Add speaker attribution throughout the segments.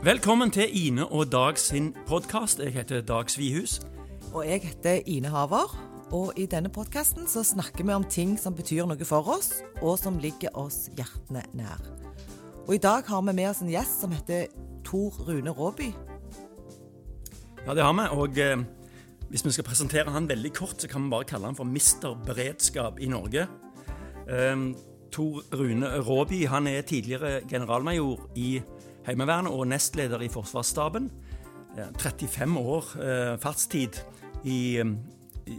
Speaker 1: Velkommen til Ine og Dag sin podkast. Jeg heter Dag Svihus.
Speaker 2: Og jeg heter Ine Haver. Og i denne podkasten så snakker vi om ting som betyr noe for oss, og som ligger oss hjertene nær. Og i dag har vi med oss en gjest som heter Tor Rune Råby.
Speaker 1: Ja, det har vi. Og eh, hvis vi skal presentere han veldig kort, så kan vi bare kalle han for Mister Beredskap i Norge. Eh, Tor Rune Råby han er tidligere generalmajor i Heimevernet og nestleder i Forsvarsstaben. 35 år eh, fartstid i,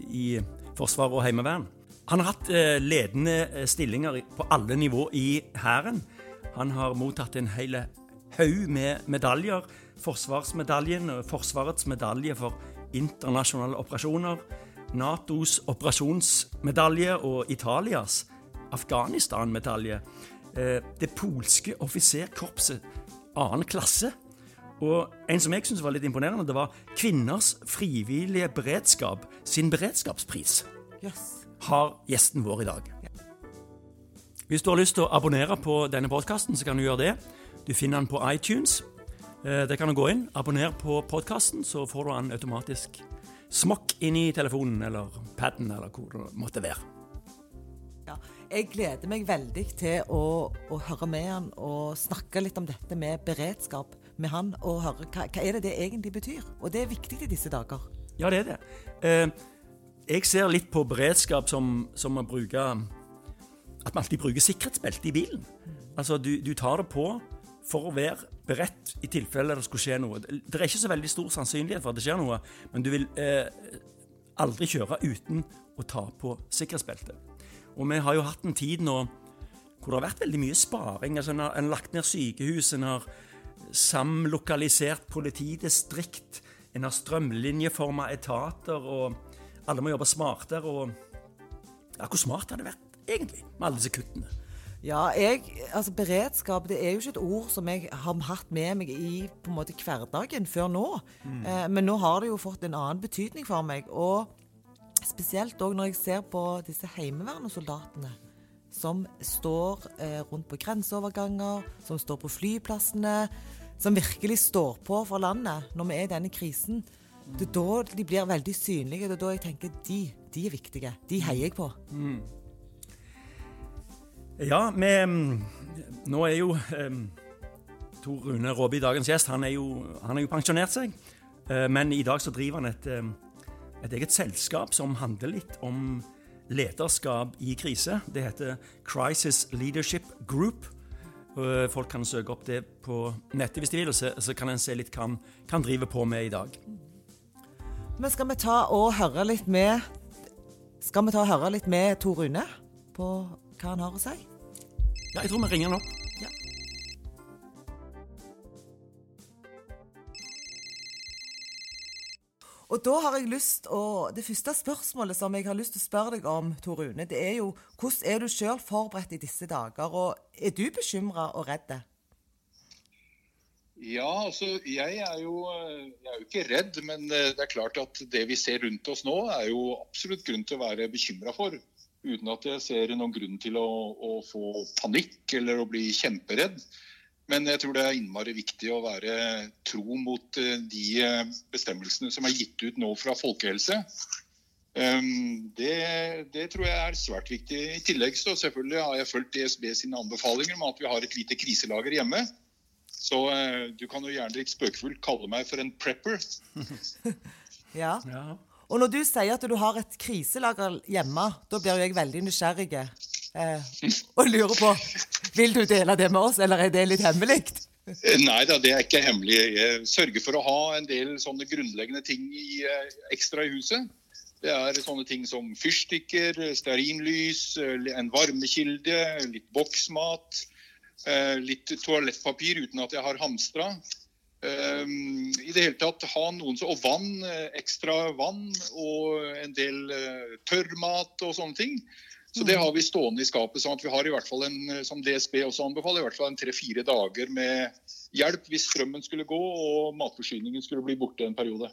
Speaker 1: i forsvar og Heimevern. Han har hatt eh, ledende eh, stillinger på alle nivå i Hæren. Han har mottatt en hel haug med medaljer. Forsvarsmedaljen, Forsvarets medalje for internasjonale operasjoner, Natos operasjonsmedalje og Italias Afghanistan-medalje. Det polske offiserkorpset annen klasse. Og en som jeg syntes var litt imponerende, det var Kvinners frivillige beredskap sin beredskapspris.
Speaker 2: Yes.
Speaker 1: Har gjesten vår i dag. Hvis du har lyst til å abonnere på denne podkasten, så kan du gjøre det. Du finner den på iTunes. Eh, der kan du gå inn, abonner på podkasten, så får du den automatisk smokk inn i telefonen eller paden eller hvor det måtte være.
Speaker 2: Ja, jeg gleder meg veldig til å, å, høre med han og snakke litt om dette med beredskap med han, og høre hva, hva er det det egentlig betyr. Og det er viktig i disse dager.
Speaker 1: Ja, det er det. Eh, jeg ser litt på beredskap som, som å bruke At vi alltid bruker sikkerhetsbelte i bilen. Altså, du, du, tar det på for å være beredt i tilfelle det skulle skje noe. Det er ikke så veldig stor sannsynlighet for at det skjer noe, men du vil eh, aldri kjøre uten å ta på sikkerhetsbeltet. Og vi har jo hatt en tid nå hvor det har vært veldig mye sparing. altså En har, en lagt ned sykehus, en har samlokalisert politidistrikt, en har strømlinjeforma etater, og alle må jobbe smartere. og ja, Hvor smart har det vært, egentlig, med alle disse kuttene?
Speaker 2: Ja, jeg, altså Beredskap det er jo ikke et ord som jeg har hatt med meg i på en måte hverdagen før nå. Mm. Eh, men nå har det jo fått en annen betydning for meg. Og Spesielt òg når jeg ser på disse heimevernesoldatene som står eh, rundt på grenseoverganger, som står på flyplassene, som virkelig står på for landet når vi er i denne krisen. Det er da de blir veldig synlige. Det er da jeg tenker de, de er viktige. De heier jeg på. Mm.
Speaker 1: Ja, vi Nå er jo um, Tor Rune Råby, dagens gjest, han er jo, han er jo pensjonert seg. Uh, men i dag så driver han et um, et eget selskap som handler litt om lederskap i krise. Det heter Crisis Leadership Group. Folk kan søke opp det på nettet hvis de vil, så kan en se litt hva han driver på med i dag.
Speaker 2: Men skal vi ta og høre litt med Skal vi ta og høre litt med Tor Rune på hva han har å si?
Speaker 1: Ja, jeg tror vi ringer han opp.
Speaker 2: Og da har jeg lyst å, Det første spørsmålet som jeg har lyst til å spørre deg om, Tor Rune, det er jo hvordan er du sjøl forberedt i disse dager? Og er du bekymra og redd?
Speaker 3: Ja, altså jeg er, jo, jeg er jo ikke redd, men eh, det er klart at det vi ser rundt oss nå, er jo absolutt grunn til å være bekymra for. Uten at jeg ser noen grunn til å, å få panikk eller å bli kjemperedd. Men jeg tror det er innmari viktig å være tro mot eh, de eh, bestemmelsene som er gitt ut nå fra folkehelse. Ehm, det, det, tror jeg er svært viktig. I tillegg så selvfølgelig har jeg fulgt DSB sine anbefalinger om at vi har et lite kriselager hjemme. Så eh, du kan jo gjerne litt spøkefullt kalle meg for en prepper.
Speaker 2: ja. Og når du sier at du har et kriselager hjemme, da blir jeg veldig nysgjerrig eh, og lurer på vil du dele det med oss, eller er det litt hemmelig?
Speaker 3: Eh, nei da, det er ikke hemmelig. Jeg sørger for å ha en del sånne grunnleggende ting i, eh, ekstra i huset. Det er sånne ting som fyrstikker, stearinlys, eh, en varmekilde, litt boksmat, litt toalettpapir uten at jeg har hamstra. I det hele tatt ha noen så, Og vann, ekstra vann og en del tørrmat og sånne ting. Så det har vi stående i skapet. sånn at vi har i hvert fall en, som DSB også anbefaler, i hvert fall en tre-fire dager med hjelp hvis strømmen skulle gå og matforsyningen skulle bli borte en periode.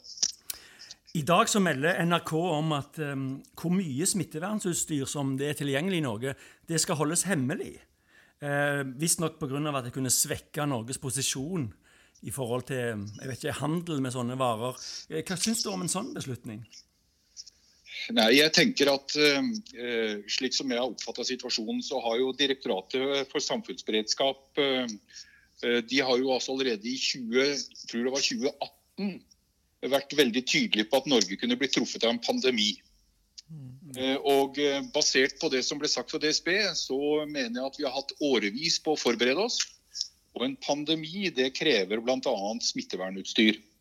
Speaker 1: I dag så melder NRK om at um, hvor mye smittevernutstyr som det er tilgjengelig i Norge, det skal holdes hemmelig. Uh, Visstnok pga. at det kunne svekke Norges posisjon i forhold til jeg vet ikke, handel med sånne varer. Eh, hva syns du om en sånn beslutning?
Speaker 3: Nei, jeg tenker at uh, Slik som jeg har oppfatta situasjonen, så har jo Direktoratet for samfunnsberedskap uh, de har jo altså allerede i 20, tror det var 2018 vært veldig tydelige på at Norge kunne bli truffet av en pandemi. Mm. Og Basert på det som ble sagt fra DSB, så mener jeg at vi har hatt årevis på å forberede oss. Og en pandemi det krever bl.a. smittevernutstyr. Eh,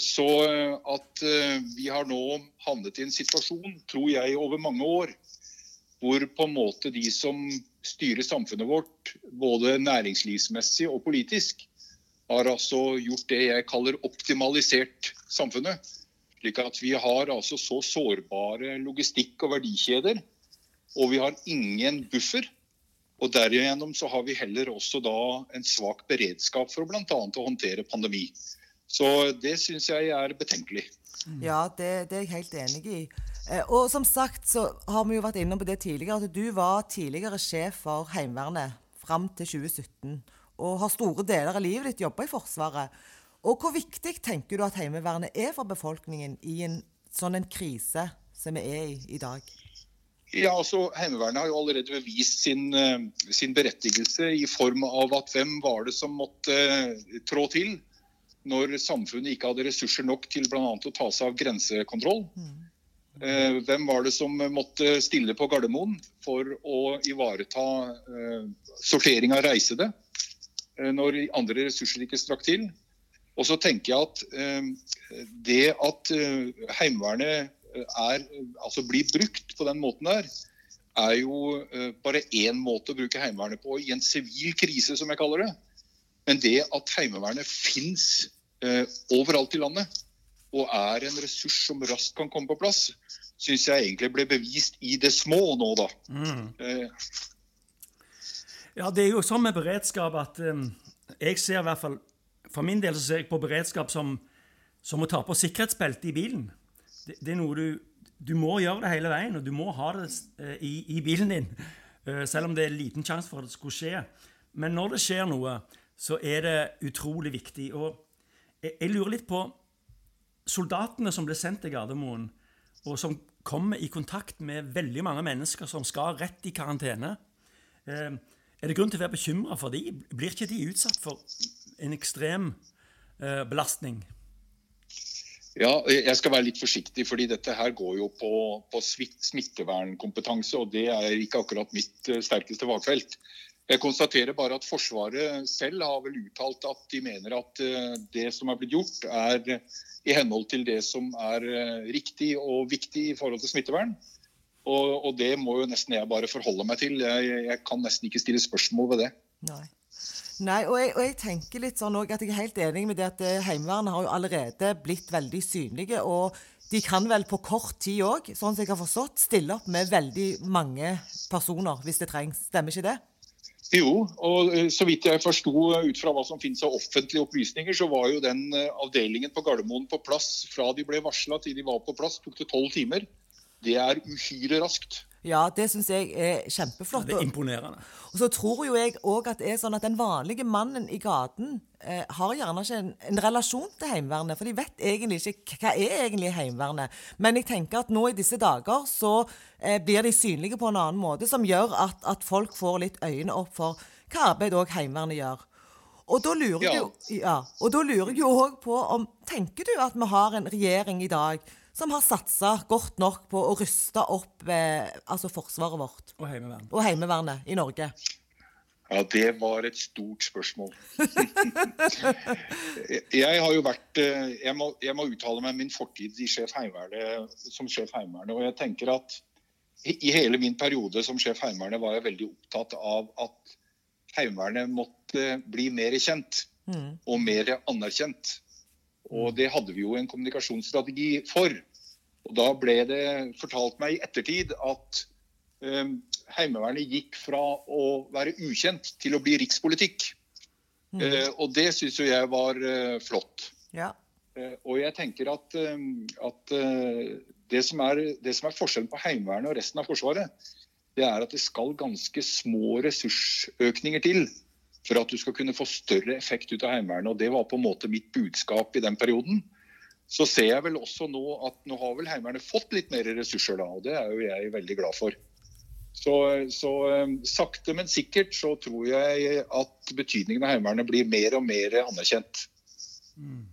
Speaker 3: så eh, at eh, vi har nå havnet i en situasjon, tror jeg, over mange år, hvor på en måte de som styrer samfunnet vårt, både næringslivsmessig og politisk, har altså gjort det jeg kaller optimalisert samfunnet. Slik at vi har altså så sårbare logistikk- og verdikjeder, og vi har ingen buffer. Og Derigjennom så har vi heller også da en svak beredskap for bl.a. å håndtere pandemi. Så det syns jeg er betenkelig.
Speaker 2: Ja, det, det, er jeg helt enig i. Eh, og som sagt så har vi jo vært innom på det tidligere, at du var tidligere sjef for Heimevernet fram til 2017. Og har store deler av livet ditt jobba i Forsvaret. Og hvor viktig tenker du at Heimevernet er for befolkningen i en sånn en krise som vi er i i dag?
Speaker 3: Ja, altså Heimevernet har jo allerede bevist sin, eh, sin berettigelse i form av at hvem var det som måtte uh, trå til? Når samfunnet ikke hadde ressurser nok til bl.a. å ta seg av grensekontroll. Eh, hvem var det som måtte stille på Gardermoen for å ivareta eh, sortering av reisede eh, når andre ressurser ikke strakk til? Og så tenker jeg at det at Heimevernet er, altså blir brukt på den måten der, er jo bare én måte å bruke Heimevernet på i en sivil krise, som jeg kaller det. Men det at Heimevernet fins overalt i landet, og er en ressurs som raskt kan komme på plass, syns jeg egentlig ble bevist i det små nå, da. Mm. Eh.
Speaker 1: Ja, det er jo sånn med beredskap at um, jeg ser i hvert fall For min del så ser jeg på beredskap som, som å ta på sikkerhetsbeltet i bilen. Det, det, er noe du Du må gjøre det hele veien, og du må ha det uh, i, i, bilen din. Uh, selv om det er liten sjanse for at det skulle skje. Men når det skjer noe, så er det utrolig viktig. Og jeg, jeg lurer litt på soldatene som ble sendt til Gardermoen, og som kommer i kontakt med veldig mange mennesker som skal rett i karantene. Eh, er det grunn til å være bekymra for de? Blir ikke de utsatt for en ekstrem eh, belastning?
Speaker 3: Ja, jeg skal være litt forsiktig, fordi dette her går jo på, på smittevernkompetanse. Og det er ikke akkurat mitt eh, sterkeste fagfelt. Jeg konstaterer bare at Forsvaret selv har vel uttalt at de mener at eh, det som er blitt gjort, er i henhold til det som er eh, riktig og viktig i forhold til smittevern. Og, og det må jo nesten jeg bare forholde meg til. Jeg, jeg kan nesten ikke stille spørsmål ved det.
Speaker 2: Nei. Nei, og jeg, og jeg, tenker litt sånn at jeg er helt enig med det at eh, Heimevernet har jo allerede blitt veldig synlige. Og de kan vel på kort tid òg, sånn som jeg har forstått, stille opp med veldig mange personer hvis det trengs. Stemmer ikke det?
Speaker 3: Jo, og eh, så vidt jeg forsto ut fra hva som finnes av offentlige opplysninger, så var jo den eh, avdelingen på Gardermoen på plass fra de ble varsla til de var på plass, tok det tolv timer. Det er uhyre raskt.
Speaker 2: Ja, det syns jeg er kjempeflott.
Speaker 1: Ja, Det er imponerende.
Speaker 2: Og så tror jo jeg òg at det er sånn at den vanlige mannen i gaten eh, har gjerne ikke en, en, relasjon til Heimevernet, for de vet egentlig ikke hva er egentlig Heimevernet. Men jeg tenker at nå i disse dager så eh, blir de synlige på en annen måte, som gjør at, at folk får litt øyne opp for hva arbeid òg Heimevernet gjør. Og da lurer ja. jeg ja, og da lurer jeg jo òg på om Tenker du at vi har en regjering i dag som har satsa godt nok på å ruste opp eh, altså forsvaret vårt.
Speaker 1: Og Heimevernet.
Speaker 2: Og Heimevernet i Norge.
Speaker 3: Ja, det var et stort spørsmål. jeg har jo vært eh, jeg må, jeg må, uttale meg min fortid sjef som sjef Heimevernet. Og jeg tenker at i hele min periode som sjef Heimevernet var jeg veldig opptatt av at Heimevernet måtte bli mer kjent mm. og mer anerkjent. Og det hadde vi jo en kommunikasjonsstrategi for. Og da ble det fortalt meg i ettertid at um, Heimevernet gikk fra å være ukjent til å bli rikspolitikk. Mm. Uh, og det syns jo jeg var uh, flott.
Speaker 2: Ja.
Speaker 3: Uh, og jeg tenker at, at det, som er, det som er forskjellen på Heimevernet og resten av Forsvaret, det er at det skal ganske små ressursøkninger til for at du skal kunne få større effekt ut av Heimevernet. og Det var på en måte mitt budskap i den perioden. Så ser jeg vel også nå at nå har vel Heimevernet fått litt mer ressurser da, og det er jo jeg veldig glad for. Så, så um, sakte, men sikkert så tror jeg at betydningen av Heimevernet blir mer og mer anerkjent.
Speaker 1: Mm.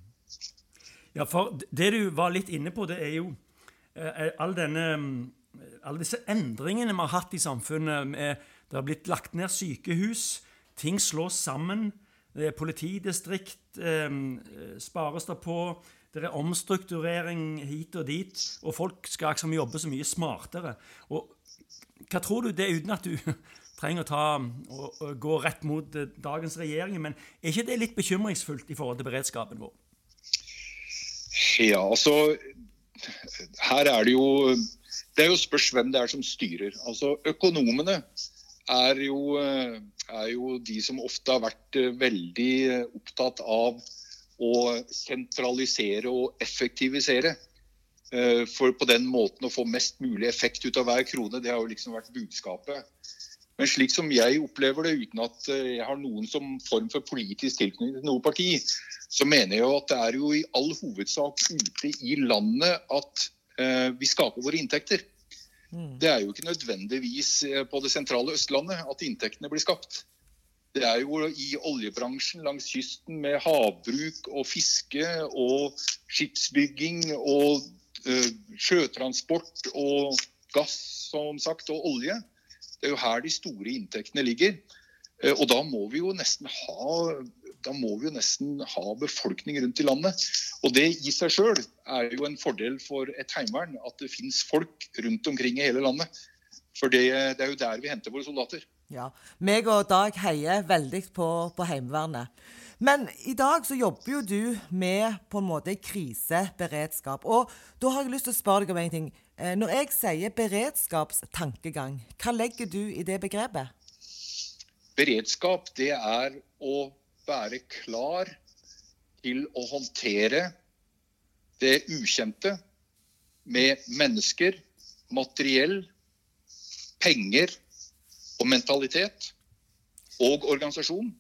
Speaker 1: Ja, for det du var litt inne på, det er jo eh, all denne mm, alle disse endringene vi har hatt i samfunnet. Det har blitt lagt ned sykehus, ting slås sammen. Det er politidistrikt eh, spares det på. Det er omstrukturering hit og dit. Og folk skal liksom jobbe så mye smartere. Og hva tror du det er, uten at du trenger å ta og, og gå rett mot eh, dagens regjering, men er ikke det litt bekymringsfullt i forhold til beredskapen vår?
Speaker 3: Ja, altså Her er det jo det er jo spørs hvem det er som styrer. Altså Økonomene er jo, er jo de som ofte har vært eh, veldig opptatt av å sentralisere og effektivisere. Eh, for på den måten å få mest mulig effekt ut av hver krone. Det har jo liksom vært budskapet. Men slik som jeg opplever det, uten at eh, jeg har noen som form for politisk tilknytning til noe parti, så mener jeg jo at det er jo i all hovedsak ute i landet at Eh, vi skaper våre inntekter. Mm. Det er jo ikke nødvendigvis eh, på det sentrale Østlandet at inntektene blir skapt. Det er jo i oljebransjen langs kysten med havbruk og fiske og skipsbygging og uh, sjøtransport og gass som sagt, og olje. Det er jo her de store inntektene ligger. Uh, og da må vi jo nesten ha da må vi jo nesten ha befolkning rundt i landet. Og det i seg sjøl er jo en fordel for et heimevern, at det finnes folk rundt omkring i hele landet. For det, det er jo der vi henter våre soldater.
Speaker 2: Ja, meg og Dag heier veldig på, på Heimevernet. Men i dag så jobber jo du med på en måte kriseberedskap. Og da har jeg lyst til å spørre deg om en ting. Eh, når jeg sier beredskapstankegang, hva legger du i det begrepet?
Speaker 3: Beredskap, det er å være klar til å håndtere det ukjente med mennesker, materiell, penger og mentalitet og organisasjon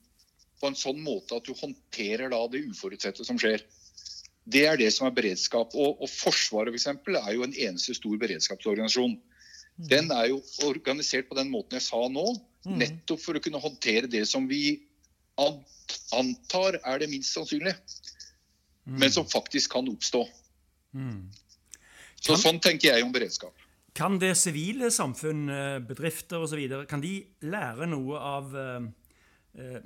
Speaker 3: på en sånn måte at du håndterer det uforutsette som skjer. Det er det som er beredskap. Og, og Forsvaret for eksempel, er jo en eneste stor beredskapsorganisasjon. Den er jo organisert på den måten jeg sa nå, mm. nettopp for å kunne håndtere det som vi antar er det minst sannsynlige, mm. men som faktisk kan oppstå. Mm. Så kan, Sånn tenker jeg om beredskap.
Speaker 1: Kan det sivile samfunn, eh, bedrifter osv., kan de lære noe av, eh,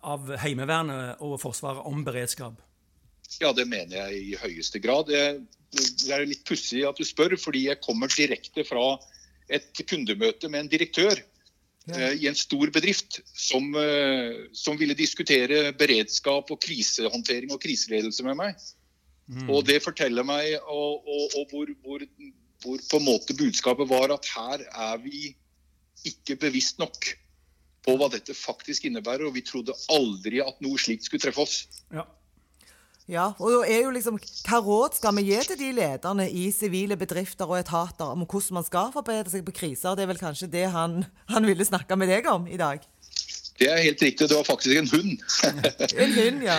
Speaker 1: av Heimevernet og Forsvaret om beredskap?
Speaker 3: Ja, det mener jeg i høyeste grad. Det, det er litt pussig at du spør, fordi jeg kommer direkte fra et kundemøte med en direktør Eh, i en stor bedrift som, eh, som, ville diskutere beredskap og krisehåndtering og kriseledelse med meg. Mm. Og det forteller meg og, og, og hvor, hvor, hvor, på en måte budskapet var at her er vi ikke bevisst nok på hva dette faktisk innebærer, og vi trodde aldri at noe slikt skulle treffe oss.
Speaker 2: Ja. Ja, og da er jo liksom, Hva råd skal vi gi til de lederne i sivile bedrifter og etater om hvordan man skal forberede seg på kriser? Det er vel kanskje det han, han ville snakke med deg om i dag?
Speaker 3: Det er helt riktig. Det var faktisk en hund.
Speaker 2: en hund, ja.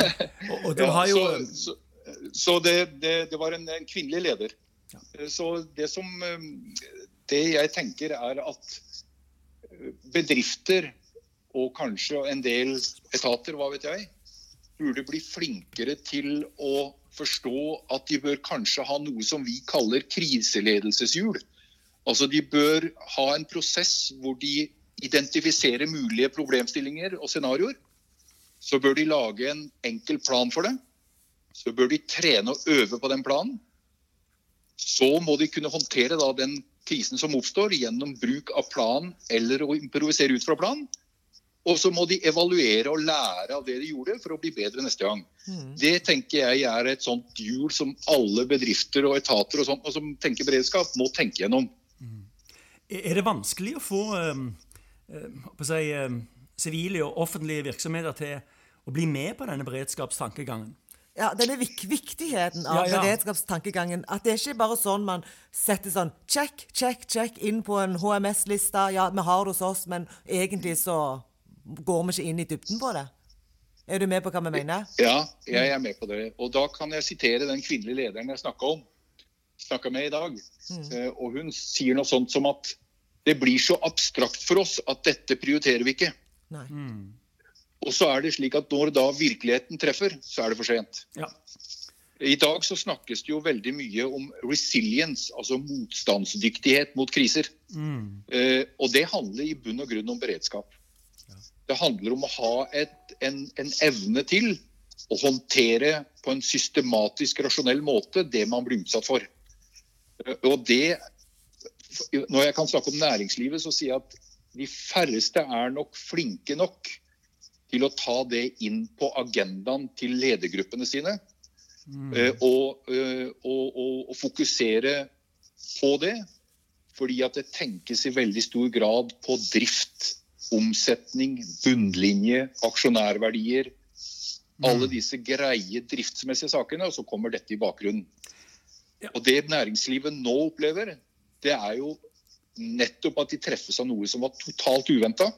Speaker 1: Og, og ja jo...
Speaker 3: Så, så, så det, det, det, var en, en kvinnelig leder. Ja. Så det som Det jeg tenker, er at bedrifter og kanskje en del etater, hva vet jeg, burde bli flinkere til å forstå at de bør kanskje ha noe som vi kaller kriseledelseshjul. Altså De bør ha en prosess hvor de identifiserer mulige problemstillinger og scenarioer. Så bør de lage en enkel plan for det. Så bør de trene og øve på den planen. Så må de kunne håndtere den krisen som oppstår gjennom bruk av plan eller å improvisere ut fra planen. Og så må de evaluere og lære av det de gjorde, for å bli bedre neste gang. Mm. Det tenker jeg er et sånt hjul som alle bedrifter og etater og sånt, og som tenker beredskap, må tenke gjennom. Mm.
Speaker 1: Er det vanskelig å få øh, si, øh, sivile og offentlige virksomheter til å bli med på denne beredskapstankegangen?
Speaker 2: Ja, denne vik viktigheten av ja, ja. beredskapstankegangen. At det er ikke bare sånn man setter sånn check, check, check inn på en HMS-liste. Ja, vi har det hos oss, men egentlig så går vi ikke inn i dybden på det. Er du med på hva vi mener?
Speaker 3: Ja, jeg er med på det. Og da kan jeg sitere den kvinnelige lederen jeg snakka om. Snakka med i dag. Mm. Og hun sier noe sånt som at det blir så abstrakt for oss at dette prioriterer vi ikke.
Speaker 2: Nei.
Speaker 3: Og så er det slik at når da virkeligheten treffer, så er det for sent.
Speaker 1: Ja.
Speaker 3: I dag så snakkes det jo veldig mye om resilience, altså motstandsdyktighet mot kriser. Eh, og det handler i bunn og grunn om beredskap. Det handler om å ha et, en, en evne til å håndtere på en systematisk, rasjonell måte det man blir utsatt for. Eh, og det Når jeg kan snakke om næringslivet, så sier jeg at de færreste er nok flinke nok til å ta det inn på agendaen til ledergruppene sine. Mm. og, eh, og, og, og fokusere på det. Fordi at det tenkes i veldig stor grad på drift, omsetning, bunnlinje, aksjonærverdier. Alle disse greie driftsmessige sakene, og så kommer dette i bakgrunnen. Og det næringslivet nå opplever, det er jo nettopp at de treffes av noe som var totalt uventa.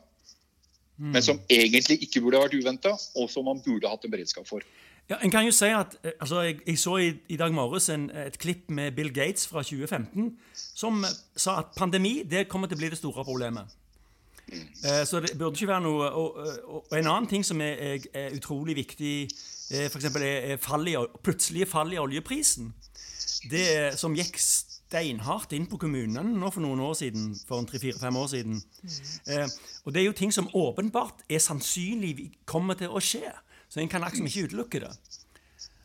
Speaker 3: Men som egentlig ikke burde vært uventa, og som man burde hatt en beredskap for.
Speaker 1: Ja, en kan jo si at, eh, altså, jeg, jeg så i, i dag morges en, et klipp med Bill Gates fra 2015 som sa at pandemi det kommer til å bli det store problemet. Eh, så det burde ikke være noe Og, og, og en annen ting som er, er, er utrolig viktig, eh, for er, fall i, plutselige fall i oljeprisen. Det som gikk steinhardt inn på kommunene nå for noen år siden, for tre-fire-fem år siden. Eh, og det er jo ting som åpenbart er sannsynlig kommer til å skje. Så en kan liksom ikke utelukke det.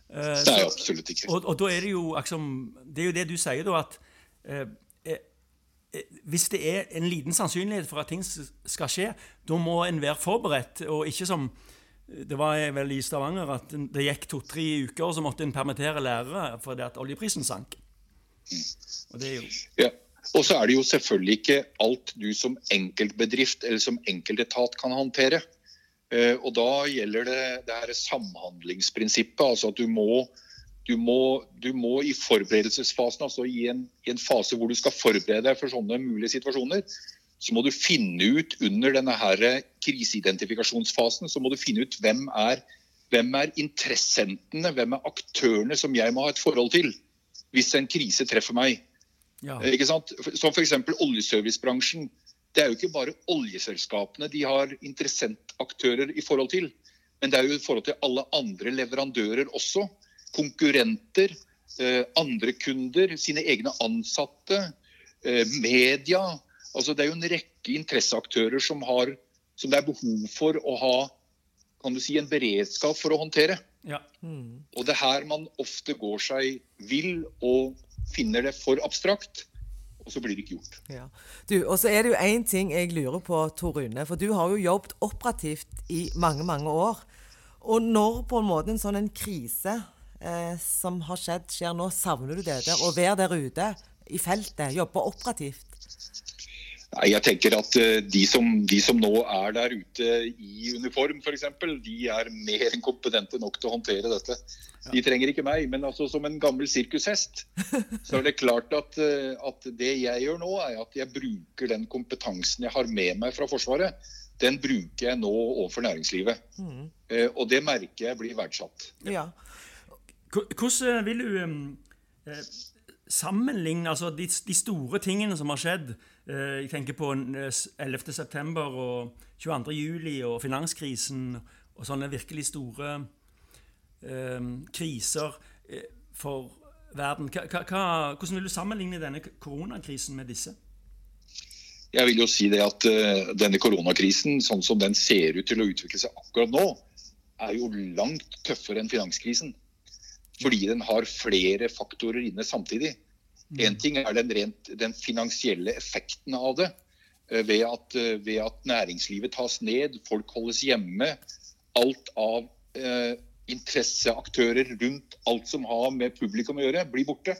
Speaker 1: Eh,
Speaker 3: Nei, absolutt ikke.
Speaker 1: og, og da er det jo liksom Det er jo det du sier, da, at hvis det er en liten sannsynlighet for at ting skal skje, da må en være forberedt, og ikke som det var vel i Stavanger at det gikk to-tre uker, og så måtte en permittere lærere fordi at oljeprisen sank. Og det er jo
Speaker 3: Ja. Og så er det jo selvfølgelig ikke alt du som enkeltbedrift eller som enkeltetat kan håndtere. Eh, og da gjelder det det her samhandlingsprinsippet. Altså at du må, du må, du må i forberedelsesfasen, altså i en, i en fase hvor du skal forberede deg for sånne mulige situasjoner, så må du finne ut under denne her kriseidentifikasjonsfasen så må du finne ut hvem er, hvem er interessentene, hvem er aktørene som jeg må ha et forhold til hvis en krise treffer meg.
Speaker 1: Ja.
Speaker 3: Ikke sant? Som f.eks. oljeservicebransjen. Det er jo ikke bare oljeselskapene de har interessentaktører i forhold til, men det er jo i forhold til alle andre leverandører også. Konkurrenter, eh, andre kunder, sine egne ansatte, eh, media. Altså Det er jo en rekke interesseaktører som, har, som det er behov for å ha kan du si, en beredskap for å håndtere.
Speaker 1: ja.
Speaker 3: Og det er her man ofte går seg vill og finner det for abstrakt, og så blir det ikke gjort.
Speaker 2: Ja. Du, og så er det jo én ting jeg lurer på, Tor Rune. For du har jo jobbet operativt i mange, mange år. Og når på en måte en sånn en krise eh, som har skjedd, skjer nå, savner du det der? Å være der ute i feltet, jobbe operativt?
Speaker 3: Nei, jeg tenker at eh, de som, de som nå er der ute i uniform f.eks., de er mer enn kompetente nok til å håndtere dette. De trenger ikke meg, men altså som en gammel sirkushest, så er det klart at, eh, at det jeg gjør nå, er at jeg bruker den kompetansen jeg har med meg fra Forsvaret, den bruker jeg nå overfor næringslivet. Mm. Og det merker jeg blir verdsatt.
Speaker 2: Ja.
Speaker 1: Hvor- Hvordan vil du um, eh, sammenligne altså de, de store tingene som har skjedd? Eh, jeg tenker på eh, 11. september og 22. juli og finanskrisen og sånne virkelig store eh, kriser eh, for verden. Hva, hva- hvordan vil du sammenligne denne koronakrisen med disse?
Speaker 3: Jeg vil jo si det at uh, denne koronakrisen, sånn som den ser ut til å utvikle seg akkurat nå, er jo langt tøffere enn finanskrisen. Fordi den har flere faktorer inne samtidig. Én ting er den, rent, den finansielle effekten av det. eh, Ved at, eh, ved at næringslivet tas ned, folk holdes hjemme. Alt av eh, interesseaktører rundt alt som har med publikum å gjøre, blir borte.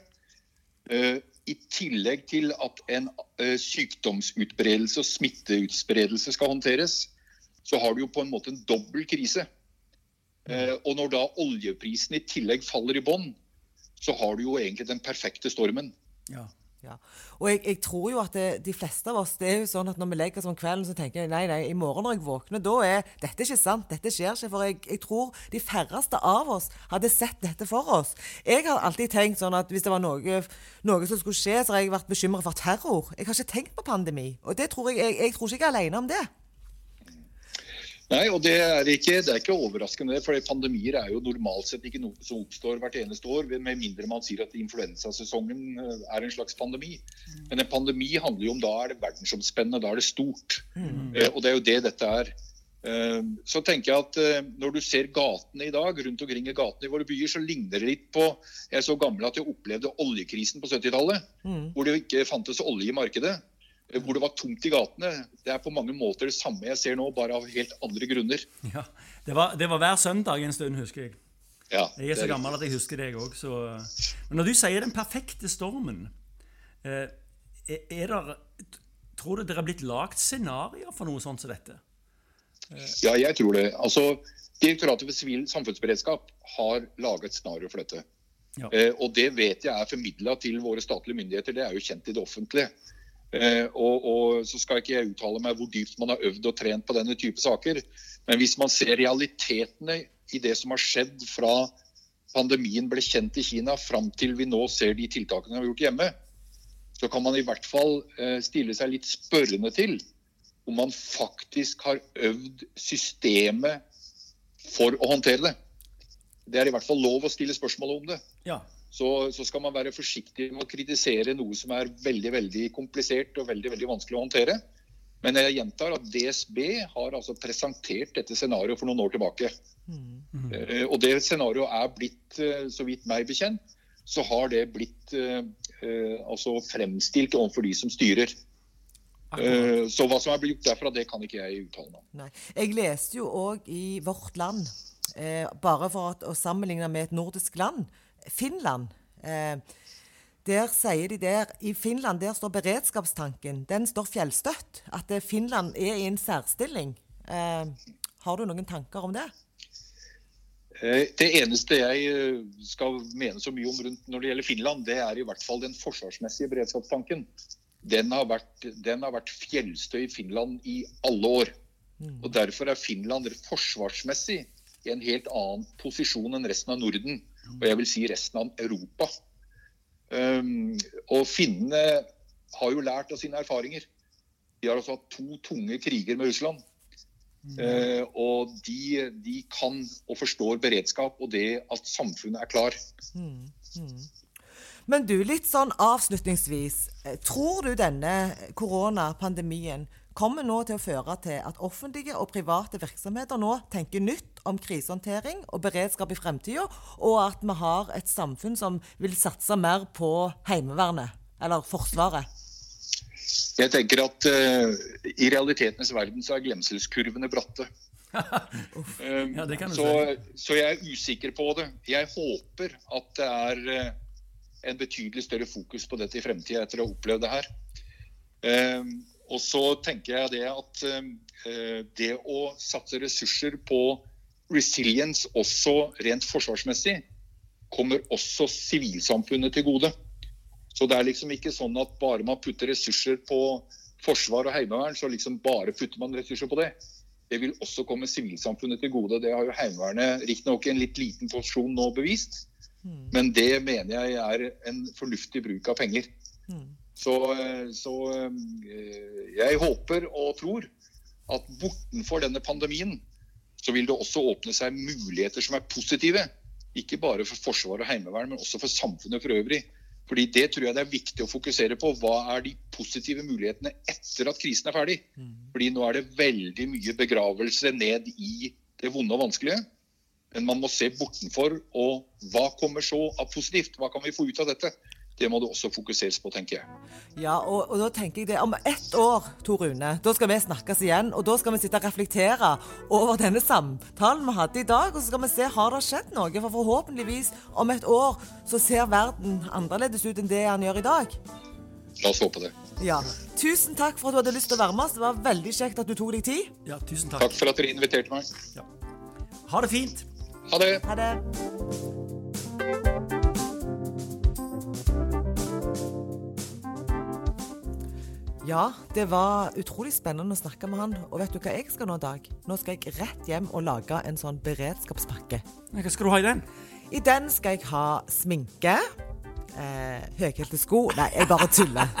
Speaker 3: Eh, I tillegg til at en eh, sykdomsutbredelse og smitteutspredelse skal håndteres, så har du jo på en måte en dobbel krise. Eh, Og når da oljeprisen i tillegg faller i bånn, så har du jo egentlig den perfekte stormen.
Speaker 1: Ja.
Speaker 2: Ja. Og jeg, jeg, tror jo at det, de fleste av oss det er jo sånn at når vi legger oss om kvelden, så tenker jeg nei, nei, i morgen når jeg våkner, da er dette ikke sant. Dette skjer ikke. For jeg, jeg tror de færreste av oss hadde sett dette for oss. Jeg har alltid tenkt sånn at hvis det var noe, noe som skulle skje, så har jeg vært bekymra for terror. Jeg har ikke tenkt på pandemi. Og det tror jeg, jeg, jeg tror ikke jeg er alene om det.
Speaker 3: Nei, og det er, ikke, det er ikke overraskende. for Pandemier er jo normalt sett ikke noe som oppstår hvert eneste år, med mindre man sier at influensasesongen eh, er en slags pandemi. Mm. Men en pandemi handler jo om da er det verdensomspennende, da er det stort. Mm. Eh, og det er jo det dette er. Eh, så tenker jeg at Når du ser gatene i dag, rundt omkring i gatene i våre byer, så ligner det litt på Jeg er så gammel at jeg opplevde oljekrisen på 70-tallet. Mm. Hvor det ikke fantes olje i markedet hvor det var tomt i gatene. Det er på mange måter det samme jeg ser nå, bare av helt andre grunner.
Speaker 1: Ja, Det var, det var hver søndag en stund, husker jeg.
Speaker 3: Ja,
Speaker 1: jeg er så gammel at jeg husker deg òg. Men når du sier 'den perfekte stormen', eh, er der, tror du dere har blitt lagd scenarioer for noe sånt som dette?
Speaker 3: Ja, jeg tror det. Altså, Direktoratet for sivil samfunnsberedskap har laget scenario for dette. Ja. Eh, og det vet jeg er formidla til våre statlige myndigheter. Det er jo kjent i det offentlige. Eh, og, og, så skal ikke jeg uttale meg hvor dypt man har øvd og trent på denne type saker. Men hvis man ser realitetene i det som har skjedd fra pandemien ble kjent i Kina, fram til vi nå ser de tiltakene vi har gjort hjemme, så kan man i hvert fall eh, stille seg litt spørrende til om man faktisk har øvd systemet for å håndtere det. Det er i hvert fall lov å stille spørsmål om det.
Speaker 1: Ja
Speaker 3: så, så, skal man være forsiktig med å kritisere noe som er veldig veldig komplisert og veldig, veldig vanskelig å håndtere. Men jeg gjentar at DSB har altså presentert dette scenarioet for noen år tilbake. Mm. Uh, og det scenarioet er blitt, uh, så vidt meg bekjent, så har det blitt uh, altså fremstilt overfor de som styrer. så hva som er blitt gjort derfra, det kan ikke jeg uttale meg om.
Speaker 2: Jeg leste jo òg i Vårt Land, bare for å sammenligne med et nordisk land, Finland. Eh, der sier de der, I Finland der står beredskapstanken. Den står fjellstøtt. At eh, Finland er i en særstilling. Eh, har du noen tanker om det?
Speaker 3: Det eneste jeg skal mene så mye om rundt når det gjelder Finland, det er i hvert fall den forsvarsmessige beredskapstanken. Den har vært, den har vært fjellstø i Finland i alle år. Mm. Og Derfor er Finland forsvarsmessig i en helt annen posisjon enn resten av Norden og jeg vil si resten av Europa. Um, og finnene har jo lært av sine erfaringer. De har også hatt to tunge kriger med Russland. Uh, og de, de, kan og forstår beredskap og det at samfunnet er klar. Mm, mm.
Speaker 2: Men du, litt sånn avslutningsvis. Eh, tror du denne koronapandemien kommer nå til å føre til at offentlige og private virksomheter nå tenker nytt om krisehåndtering og beredskap i fremtida, og at vi har et samfunn som vil satse mer på Heimevernet, eller Forsvaret?
Speaker 3: Jeg tenker at uh, i realitetenes verden så er glemselskurvene bratte. um, ja, så, så, jeg er usikker på det. Jeg håper at det er uh, en betydelig større fokus på dette i fremtida etter å ha opplevd det her. Um, og så tenker jeg det at eh, det å satse ressurser på resilience også rent forsvarsmessig kommer også sivilsamfunnet til gode. Så det er liksom ikke sånn at bare man putter ressurser på forsvar og heimevern, så liksom bare putter man ressurser på det. Det vil også komme sivilsamfunnet til gode. Det har jo Heimevernet riktignok en litt liten posisjon nå bevist. Mm. Men det mener jeg er en fornuftig bruk av penger. Mm. Så, så, eh, jeg håper og tror at bortenfor denne pandemien så vil det også åpne seg muligheter som er positive. Ikke bare for Forsvaret og Heimevern, men også for samfunnet for øvrig. Fordi Det tror jeg det er viktig å fokusere på. Hva er de positive mulighetene etter at krisen er ferdig? Mm. Fordi nå er det veldig mye begravelse ned i det vonde og vanskelige. Men man må se bortenfor. Og hva kommer så av positivt? Hva kan vi få ut av dette? Det må det også fokuseres på, tenker jeg.
Speaker 2: Ja, og, og, da tenker jeg det. Om ett år, Tor Rune, da skal vi snakkes igjen. Og da skal vi sitte og reflektere over denne samtalen vi hadde i dag. Og så skal vi se har det skjedd noe. For forhåpentligvis om et år så ser verden annerledes ut enn det han gjør i dag.
Speaker 3: La oss håpe det.
Speaker 2: Ja. Tusen takk for at du hadde lyst til å være med oss. Det var veldig kjekt at du tok deg tid.
Speaker 1: Ja, tusen takk.
Speaker 3: Takk for at dere inviterte meg. Ja.
Speaker 1: Ha det fint.
Speaker 3: Ha det.
Speaker 2: Ha det. Ja, det var utrolig spennende å snakke med han. Og vet du hva jeg skal nå, Dag? Nå skal jeg rett hjem og lage en sånn beredskapspakke.
Speaker 1: Hva skal du ha i den?
Speaker 2: I den skal jeg ha sminke, eh, høyhælte sko Nei, jeg bare tuller.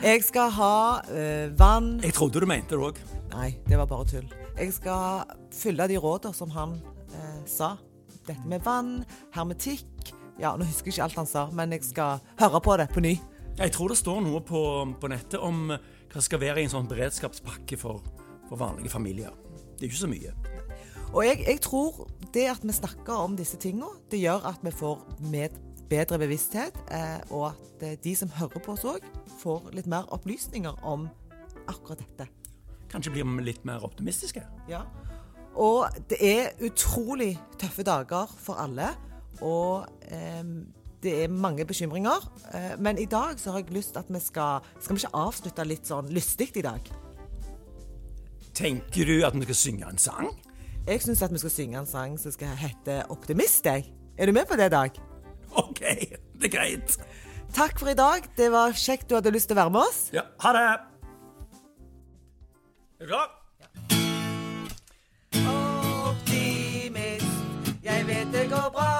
Speaker 2: Jeg skal ha eh, vann
Speaker 1: Jeg trodde du mente det òg.
Speaker 2: Nei, det var bare tull. Jeg skal fylle de rådene som han eh, sa. Dette med vann, hermetikk Ja, nå husker jeg ikke alt han sa, men jeg skal høre på det på ny.
Speaker 1: Jeg tror det står noe på, på nettet om hva skal være i en sånn beredskapspakke for, for vanlige familier. Det er ikke så mye.
Speaker 2: Og jeg, jeg tror det at vi snakker om disse tingene, det gjør at vi får med bedre bevissthet, eh, og at eh, de som hører på oss òg, får litt mer opplysninger om akkurat dette.
Speaker 1: Kanskje blir vi litt mer optimistiske.
Speaker 2: Ja. Og det er utrolig tøffe dager for alle. Og eh, det er mange bekymringer. Eh, men i dag så har jeg lyst til at vi skal Skal vi ikke avslutte litt sånn lystig i dag?
Speaker 1: Tenker du at vi skal synge en sang?
Speaker 2: Jeg syns at vi skal synge en sang som skal hete 'Optimist', jeg. Er du med på det, Dag?
Speaker 1: OK. Det er greit.
Speaker 2: Takk for i dag. Det var kjekt du hadde lyst til å være med oss.
Speaker 1: Ja. Ha det. Er du klar? Ja. Optimist, jeg vet det går bra.